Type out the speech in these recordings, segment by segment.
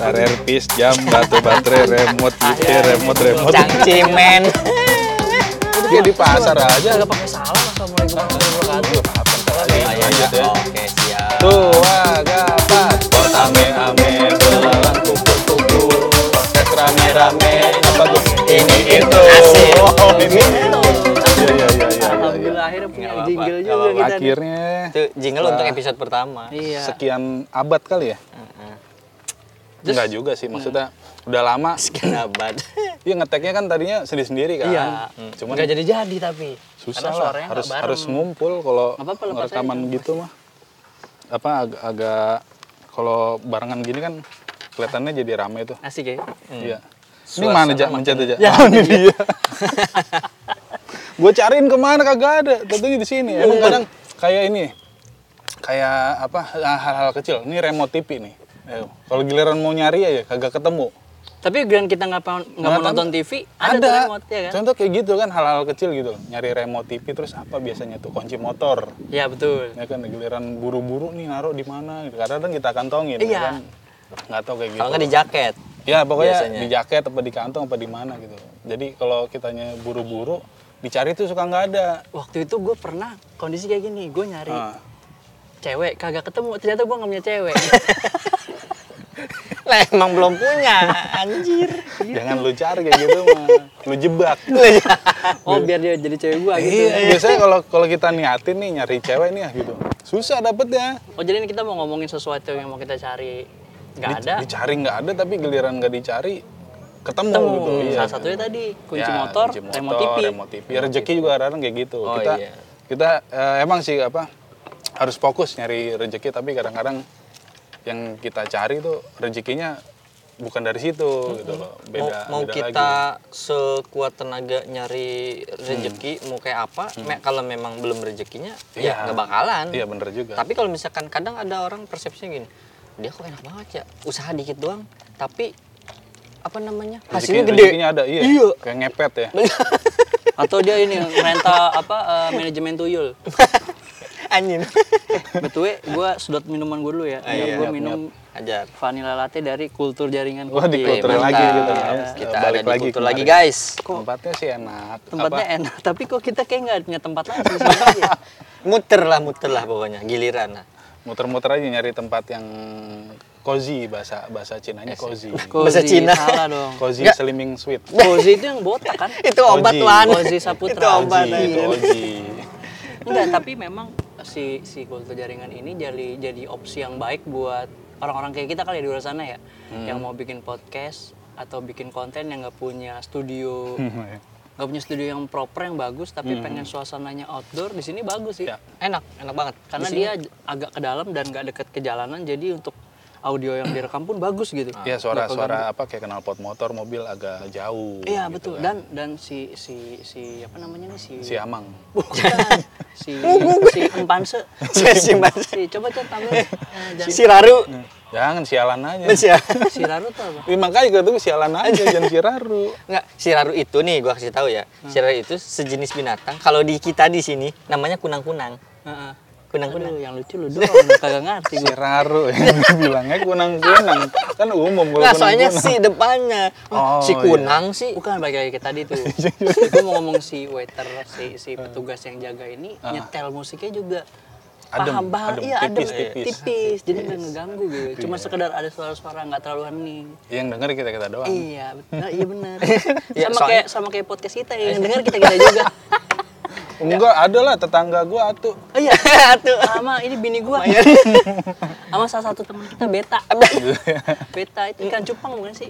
servis jam batu baterai remote gitu remote remote Cangcimen. dia di pasar aja Gak pakai salam. Assalamualaikum warahmatullahi wabarakatuh. Oke, siap. tua gapat kota ame ame belalang kumpul kumpul podcast rame rame apa tuh ini itu Asik. oh ini iya iya iya iya Alhamdulillah akhirnya punya Nggak jingle nggak juga kita. akhirnya Itu jingle untuk episode pertama. Iya. sekian abad kali ya Terus- Enggak juga sih maksudnya udah lama Sekian abad. Iya ngeteknya kan tadinya sendiri-sendiri kan. Iya. Cuman Nggak jadi-jadi tapi. susah lah. Harus harus ngumpul kalau rekaman aja. gitu mah. Apa agak, agak kalau barengan gini kan kelihatannya jadi rame tuh. Asik ya. Iya. Ini mana ja, makin- mencet aja. Ya, Oh, ini dia. Gue cariin ke mana kagak ada. Tentunya di sini. Emang kadang kayak ini. Kayak apa hal-hal kecil. Ini remote TV nih. Eh, Kalau giliran mau nyari aja kagak ketemu. Tapi giliran kita nggak mau nggak mau nonton. TV, ada, tuh remote ya kan? Contoh kayak gitu kan hal-hal kecil gitu. Nyari remote TV terus apa biasanya tuh kunci motor. Iya betul. Ya kan giliran buru-buru nih naruh di mana gitu. Kadang-kadang kita kantongin ya Iya. kan. Nggak tahu kayak gitu. Kalau nggak di jaket. Ya pokoknya Biasanya. di jaket apa di kantong apa di mana gitu. Jadi kalau kitanya buru-buru dicari tuh suka nggak ada. Waktu itu gue pernah kondisi kayak gini, gue nyari Ah. cewek kagak ketemu, ternyata gue nggak punya cewek. Lah emang belum punya, anjir. Jangan lu cari kayak gitu mah. Lu jebak. oh biar dia jadi cewek gue gitu. Iya, biasanya kalau kalau kita niatin nih nyari cewek nih ya gitu. Susah dapetnya. Oh jadi ini kita mau ngomongin sesuatu yang mau kita cari nggak ada. Dicari nggak ada tapi giliran nggak dicari ketemu, Ketemu. gitu. Iya. Salah satunya tadi kunci Ya, motor, kunci remote TV. remote TV. Ya, rezeki juga kadang kayak gitu. Oh, kita iya. kita eh, emang sih apa harus fokus nyari rezeki tapi kadang-kadang yang kita cari tuh rezekinya bukan dari situ gitu loh. Mau, Beda mau beda kita lagi. sekuat tenaga nyari rezeki, mau kayak apa? me- kalau memang belum rezekinya, ya Iya. nggak bakalan. Iya bener juga. Tapi kalau misalkan kadang ada orang persepsinya gini, dia kok enak banget ya, usaha dikit doang, tapi apa namanya hasilnya gede. rezekinya ada, iya. Iya. Kayak ngepet ya. Atau dia ini renta apa eh, manajemen tuyul. Anjing. Betul gue sedot minuman gue dulu ya. Ah, iya. gue Nyap, minum Ajar. vanilla latte dari kultur jaringan Wah, di kopi. kultur mantap. lagi gitu ya. Kita Balik ada di lagi kultur kemarin. lagi guys. Tempatnya sih enak. Tempatnya Apa? enak, tapi kok kita kayak nggak punya tempat lagi di sini ya? Muter lah, muter lah pokoknya, giliran lah. Muter-muter aja nyari tempat yang cozy bahasa bahasa Cinanya cozy. Bahasa Cozy, Cina. Salah dong. Cozy Nggak. slimming sweet. Cozy itu yang botak kan? Itu obat. Wan. Oji Saputra. Itu obat. Cozy, itu cozy. Enggak, tapi memang si si kultur jaringan ini jadi jadi opsi yang baik buat orang-orang kayak kita kali ya di luar sana ya, Hmm. yang mau bikin podcast atau bikin konten yang nggak punya studio, Hmm. nggak punya studio yang proper yang bagus, tapi pengen suasananya outdoor di sini bagus sih, Ya. Enak, enak banget. karena Di dia agak ke dalam dan nggak deket ke jalanan, jadi untuk audio yang direkam pun bagus gitu. Iya suara-suara apa kayak knalpot motor mobil agak jauh. Iya gitu betul kan. dan dan si si si apa namanya nih si si Amang. bukan si si empanse Si Empanse. si coba coba tampil eh, jangan- Si Raru. Jangan sialan aja. Si si Raru tuh apa Ih, makanya ketemu sialan aja jangan si Raru. Enggak, si Raru itu nih gua kasih tahu ya. Si Raru itu sejenis binatang. Kalau di kita di sini namanya kunang-kunang. Heeh. Kunang-kunang. Aduh, yang lucu lu doang kagak ngerti Si gue Raru yang bilangnya kunang-kunang. Kan umum kalau Enggak, soalnya si depannya. Oh, si iya. kunang sih. bukan balik lagi ke tadi tuh gue mau ngomong si waiter si si petugas yang jaga ini nyetel musiknya juga Adem, paham banget adem, iya adem tipis, tipis. tipis jadi nggak ngeganggu gitu cuma sekedar ada suara-suara nggak terlalu hening Yang denger kita-kita doang. Iya, benar, iya benar. Ya, sama soalnya- kayak sama kayak podcast kita yang dengar kita kita juga. Enggak, ada lah tetangga gua tuh. Oh iya, Tuh. sama ini bini gua. sama salah satu teman kita Beta. Beta itu ikan cupang bukan sih?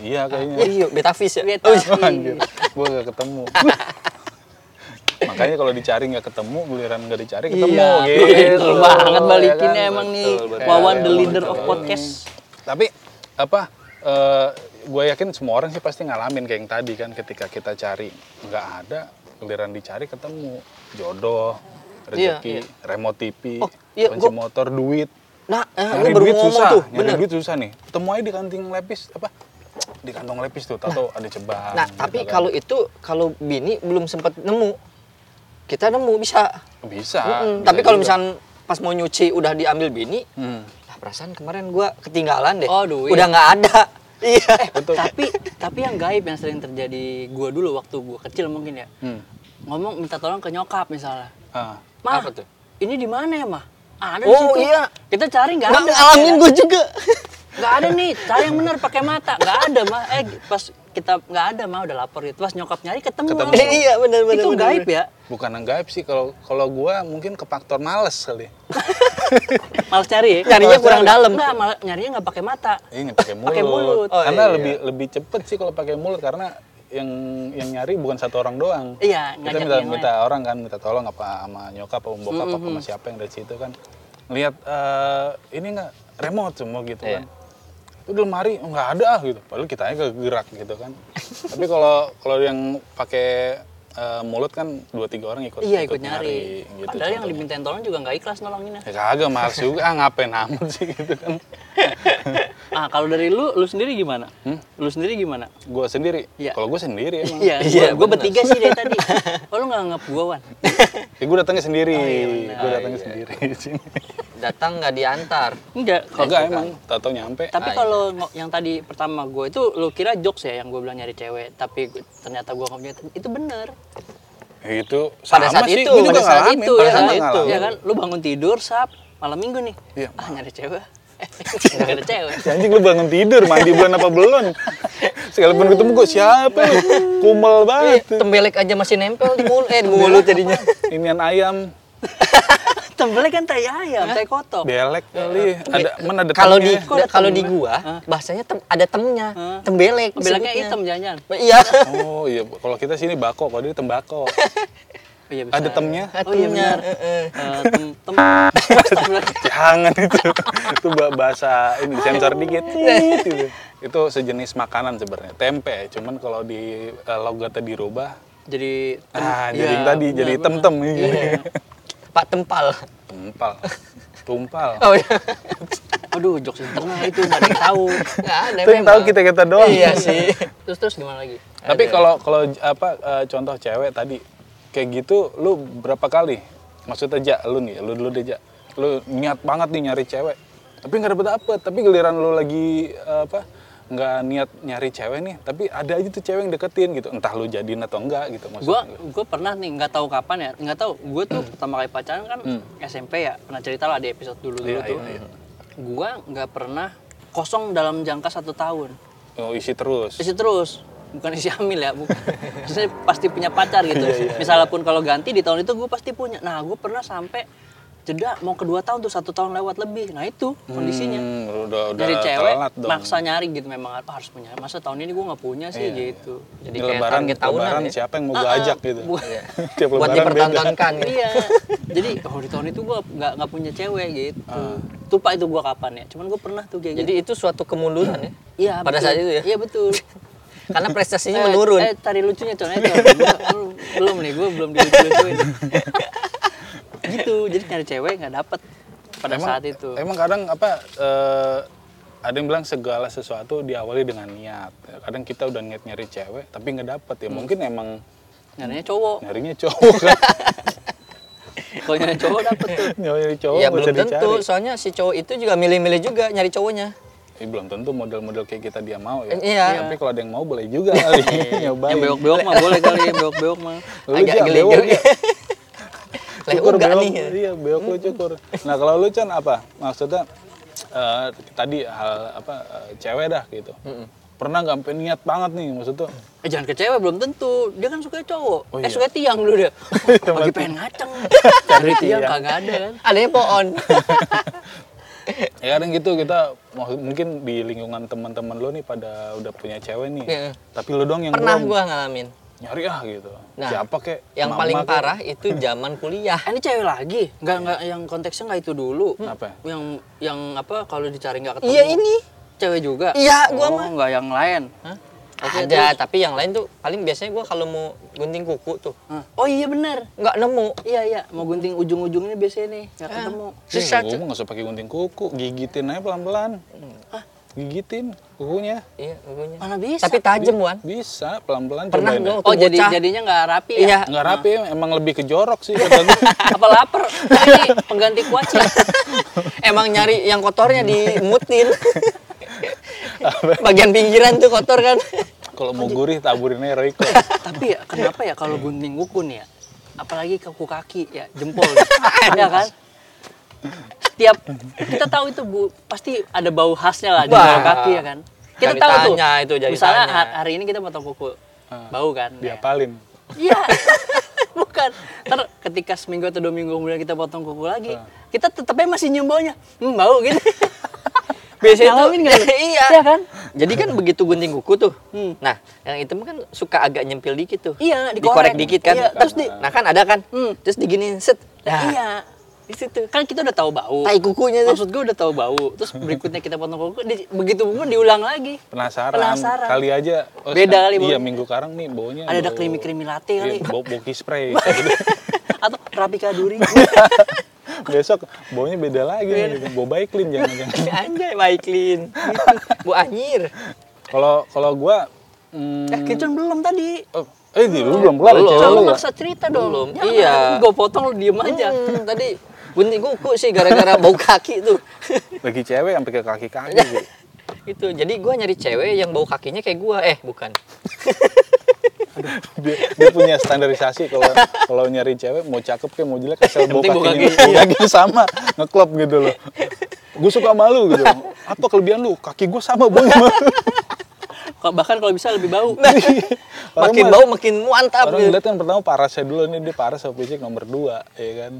Iya kayaknya. Iya, betavis ya. Beta. Oh, iya. Gua gak ketemu. Makanya kalau dicari nggak ketemu, giliran nggak dicari ketemu Iya, gitu. betul banget ya balikinnya kan? emang nih Betul, betul. Wawan the Betul, leader of podcast. Tapi apa? eh gue yakin semua orang sih pasti ngalamin kayak yang tadi kan ketika kita cari nggak ada, giliran dicari ketemu jodoh, Iya, rezeki, iya. remote TV, Oh, iya, kunci gua- motor, duit. Nah, eh, Nyari baru duit susah, tuh, nyari bener. duit susah nih. Ketemu aja di kanting lepis apa? Di kantong lepis tuh, tahu ada ceban. Nah, gitu tapi kan. kalau itu kalau bini belum sempat nemu, kita nemu bisa. bisa. Mm-mm. bisa Tapi kalau misalnya pas mau nyuci udah diambil bini, Hmm. lah perasaan kemarin gua ketinggalan deh. Oh, duit. Udah nggak ada. Iya. Betul. tapi tapi yang gaib yang sering terjadi gua dulu waktu gua kecil mungkin ya Hmm. ngomong minta tolong ke nyokap misalnya Ah. mah Apa tuh? ini di mana ya mah ada di Oh, situ iya. kita cari nggak Nggak ada ngalamin gua juga. nggak ada nih cari yang bener pakai mata nggak ada mah eh pas kita nggak ada mah udah lapor gitu pas nyokap nyari ketemu, Ketemu. langsung. Iya, benar benar. itu benar, gaib benar. ya Bukan yang gaib sih kalau kalau gua mungkin ke faktor males kali. males cari ya Nyarinya kurang cari. dalam. nggak malah nyarinya nggak pakai mata Ini pakai mulut. Pakai mulut. Oh, karena iya. lebih lebih cepet sih kalau pakai mulut karena yang yang nyari bukan satu orang doang. iya Kita minta yang minta orang kan minta tolong apa sama nyokap apa bokap apa sama siapa yang dari situ kan. Lihat eh, ini enggak remote semua gitu Iya. kan. Itu di lemari oh, nggak ada ah, gitu. Padahal kita aja gerak gitu kan. Tapi kalau kalau yang pakai eh, mulut kan dua tiga orang ikut iya ikut nyari, gitu padahal yang dimintain tolong juga nggak ikhlas nolonginnya Ya. Kagak males juga, ah, ngapain amat sih gitu kan. ah kalau dari lu lu sendiri gimana Hmm? lu sendiri gimana Gue sendiri, Iya. kalau gue sendiri emang. Iya, Iya, gue bertiga sih dari tadi. Oh lu nggak nganggap gue wan? Ya, gue datangnya sendiri, iya, benar. gue datangnya sendiri di sini. Datang nggak diantar. Enggak. Kalau Kagak emang, tau-tau nyampe. tapi Ah, kalau ngo- yang tadi pertama gue itu lu kira jokes ya yang gue bilang nyari cewek, tapi ternyata gue nggak punya itu bener. Ya, itu Pada sama saat sih, itu, gue juga Pada saat ngalamin. itu pada ya saat kan, ngalamin. ya kan, lu bangun tidur sab malam minggu nih, Iya. ah nyari cewek, nggak ada cewek. Anjing lu bangun tidur, mandi bulan apa belum? Sekalipun ketemu gue siapa lu? Kumel Eh, banget. tembelek aja masih nempel di mulut, eh di mulut jadinya. Inian ayam, Tembelnya kan tai ayam, tai kotok. belek kali. Ada mana ada Kalau di kalau di gua bahasanya tem- ada temnya, tembelek. Disebutnya. hitam jangan. Iya. Oh iya, kalau kita sini bako, kalau dia tembako. Oh, iya, bisa. Ada temnya? Oh iya Temnya, benar. eh, eh. Eh, tem tem. Jangan itu. itu ba- bahasa ini sensor dikit. Gitu. Itu sejenis makanan sebenarnya. Tempe, cuman kalau di logatnya dirubah Jadi tem- Ah, iya, jadi tadi benar, jadi tem-tem gitu. Iya. Pak Tempal. Tempal. Tumpal. Oh iya. Aduh, jokes internal itu nggak ada yang tahu. Nggak ada Itu yang tahu memang. kita-kita doang. Iya sih. Terus terus gimana lagi? Tapi kalau kalau apa contoh cewek tadi kayak gitu lu berapa kali? Maksudnya aja lu nih, lu dulu deh Ja. Lu niat banget nih nyari cewek. Tapi nggak dapet dapet. Tapi giliran lu lagi eh, apa? nggak niat nyari cewek nih, tapi ada aja tuh cewek yang deketin gitu. Entah lu jadiin atau enggak gitu Gue maksudnya. gue pernah nih nggak tahu kapan ya nggak tahu gue tuh pertama kali pacaran kan SMP ya pernah cerita lah di episode dulu dulu Iya, tuh iya, iya. gue nggak pernah kosong dalam jangka satu tahun Oh, isi terus. isi terus bukan isi hamil ya bukan Maksudnya pasti punya pacar gitu Iya, misalnya pun kalau ganti di tahun itu gue pasti punya nah gue pernah sampai jeda mau kedua tahun tuh satu tahun lewat lebih nah itu kondisinya Hmm, udah udah dari cewek maksa nyari gitu memang "Ah, harus punya masa tahun ini gue nggak punya sih gitu Jadi Jadi kayak lebaran, target tahunan lebaran ya. siapa yang mau Ah, gue ah, ajak gitu. bu- Tiap Buat lebaran beda. dipertontonkan. gitu. iya jadi oh di tahun itu gue nggak nggak punya cewek gitu Ah. lupa itu gue kapan ya cuman gue pernah tuh kayak Jadi itu suatu kemunduran ya. gitu iya pada betul. saat itu ya? iya betul Karena prestasinya Eh, menurun. eh tari lucunya Con. Gua- lu- belum nih gue belum dilucu-lucuin gitu jadi nyari cewek nggak dapet pada emang, saat itu Emang kadang apa eh, ada yang bilang segala sesuatu diawali dengan niat. Kadang kita udah niat nyari cewek tapi nggak dapet Hmm. ya. Mungkin emang nyarinya cowok nyarinya cowok kan. kalau nyari cowok dapet tuh nyari cowok Ya belum tentu, dicari. soalnya si cowok itu juga milih-milih juga nyari cowoknya. Eh, belum tentu model-model kayak kita dia mau ya. Eh, iya. Tapi kalau ada yang mau boleh juga kali nyobain. yang bewok-bewok mah boleh kali yang bewok-bewok mah Lu Agak. Ja. Lah Cukur enggak bewok, nih. Iya, bewok lu cukur. Nah, kalau lu Chan apa? Maksudnya eh, tadi hal apa eh, cewek dah gitu. Pernah nggak sampai niat banget nih maksudnya? Eh jangan ke cewek belum tentu. Dia kan suka cowok. Oh, eh iya. suka tiang dulu dia. Lagi pengen ngaceng. Cari tiang kagak ada kan. Adanya pohon. Ya kadang gitu kita mungkin di lingkungan teman-teman lo nih pada udah punya cewek nih. Iya. Tapi lo dong yang Pernah belum. gua ngalamin. Nyari ah gitu. Nah, Siapa kek? Yang Mama paling kek? parah itu zaman kuliah. Ah, ini cewek lagi. Enggak enggak yang konteksnya enggak itu dulu. Apa? Yang yang apa kalau dicari nggak ketemu. Iya ini. Cewek juga. Iya, gua oh, mah. enggak yang lain. Hah? Oke, Ada, tapi yang lain tuh paling biasanya gua kalau mau gunting kuku tuh. Oh iya benar. nggak nemu. Iya iya, mau gunting ujung-ujungnya biasanya nih, nggak ketemu. Eh, Susah gue tuh. nggak usah pakai gunting kuku, gigitin aja pelan-pelan. Hah? gigitin kukunya. Iya, kukunya. Mana bisa? Tapi tajam, Wan. Bisa pelan-pelan Pernah ya. Oh jadi bocah. jadinya nggak rapi ya? Iya. Nggak rapi, emang lebih ke jorok sih. Apa lapar? Ini pengganti kuaci. Emang nyari yang kotornya dimutin. Bagian pinggiran tuh kotor kan. Kalau mau gurih taburin aja Royco. Tapi ya kenapa ya kalau gunting kuku nih ya? Apalagi kuku kaki ya, jempol. ya kan? Setiap kita tahu itu Bu, pasti ada bau khasnya lah di Wah. bawah kaki ya kan? Kita Jadi tahu tuh. tanya itu, jadi Misalnya tanya. ha- hari ini kita potong kuku. Bau kan? Ya. Diapalin. Iya. Bukan. Ntar ketika seminggu atau dua minggu kemudian kita potong kuku lagi, kita tetapnya masih nyium baunya. Hmm, bau gitu. Biasanya tuh Ngalamin nggak lu? iya. Iya kan? Jadi kan begitu gunting kuku tuh. Hmm. Nah, yang itu kan suka agak nyempil dikit tuh. Iya, dikorek, dikorek. dikit kan. Iya, terus di Nah, kan ada kan. Hmm. Terus diginiin set. Nah, Iya. Di situ. Kan kita udah tahu bau. tai kukunya tuh. Maksud gue udah tahu bau. Terus berikutnya kita potong kuku, di- begitu pun diulang lagi. Penasaran. Penasaran. Kali aja. oh, Beda kali Iya minggu karang nih baunya. Ada ada bau- krimi-krimi latte kali. Iya, bau boki spray. Atau Rapika Duri. Besok baunya beda lagi nih, gitu. Bau baiklin jangan-jangan. Anjay, baik clean. Bu anyir. Kalau kalau gua hmm, eh, Kitchen belum tadi. oh, eh di lu belum kelar Belum. Jangan lu ya? maksa cerita dong. Belum. Jangan, Iya. Gue potong lu diem aja. Hmm, tadi gunting kuku sih gara-gara bau kaki tuh. Lagi cewek sampai ke kaki-kaki sih. itu. Jadi gua nyari cewek yang bau kakinya kayak gua. Eh, bukan. Dia, dia punya standarisasi kalau kalau nyari cewek mau cakep kayak mau jelek asal bau bau kakinya, kaki. bau kakinya sama ngeklop gitu loh. Gue suka malu gitu. Apa kelebihan lu? Kaki gue sama baunya. Bahkan kalau bisa lebih bau. Makin bau makin mantap Orang gitu. ngeliat kan pertama parasnya dulu nih dia paras sama fisik nomor 2 ya kan.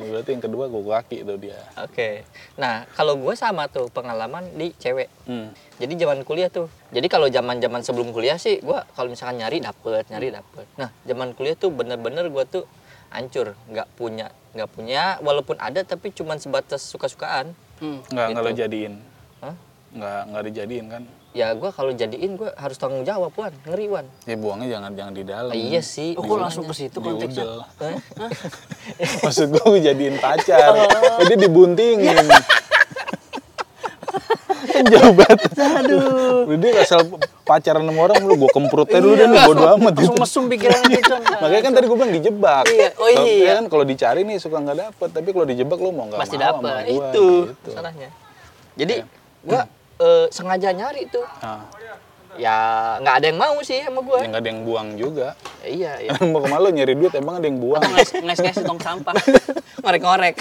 Berarti yang kedua gue kaki tuh dia. Oke. Nah, kalau gue sama tuh pengalaman di cewek. Hmm. Jadi zaman kuliah tuh. Jadi kalau zaman-zaman sebelum kuliah sih gue kalau misalkan nyari dapet, nyari dapet. Nah, zaman kuliah tuh bener-bener gue tuh hancur, nggak punya, nggak punya. Walaupun ada tapi cuman sebatas suka-sukaan. Hmm. Nggak nggak lo Gitu. jadiin. Hah? Nggak nggak dijadiin kan? Ya gue kalau jadiin gue harus tanggung jawab wan, ngeri wan. Ya buangnya jangan jangan di dalam. Iya sih. Oh, kok langsung ke situ konteksnya? Maksud gue jadiin pacar. Jadi dibuntingin. kan jauh banget. Aduh. Dia asal pacaran sama orang lu gue kemprutnya dulu dan bodo amat gitu. Langsung mesum pikiran Kitchen. Makanya kan tadi gue bilang dijebak. Iya. Oh, Kalau- iya. ya kan kalau dicari nih suka nggak dapet, tapi kalau dijebak lu mau nggak Pasti dapet. itu gitu. salahnya. Jadi gue eh, sengaja nyari tuh. Nah, Ya nggak ada yang mau sih sama gue. ya nggak ada yang buang juga. Iya, iya. mau ke mana lu nyari duit emang ada yang buang. Atau nges- tong sampah. ngorek-ngorek.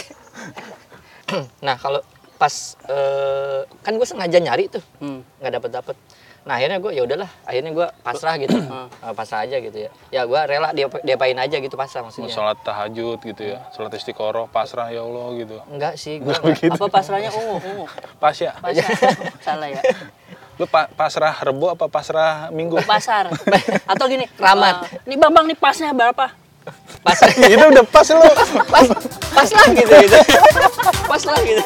nah kalau pas eh, kan gue sengaja nyari tuh Hmm. nggak dapet dapet. Nah akhirnya gue ya udahlah, akhirnya gue pasrah gitu, Eh, pasrah aja gitu ya. Ya gue rela dia diapain aja gitu pasrah maksudnya. Sholat tahajud gitu ya, sholat istiqoroh, pasrah ya Allah gitu. Enggak sih, gue Apa pasrahnya ungu, ungu. Pas ya, Pasar. Salah ya. lu pa- pasrah rebo apa pasrah minggu? Pasar. Atau gini, Keramat. eh, nih Bang Bang nih pasnya berapa? pas itu udah pas lu. pas pas lah gitu gitu, pas lah gitu.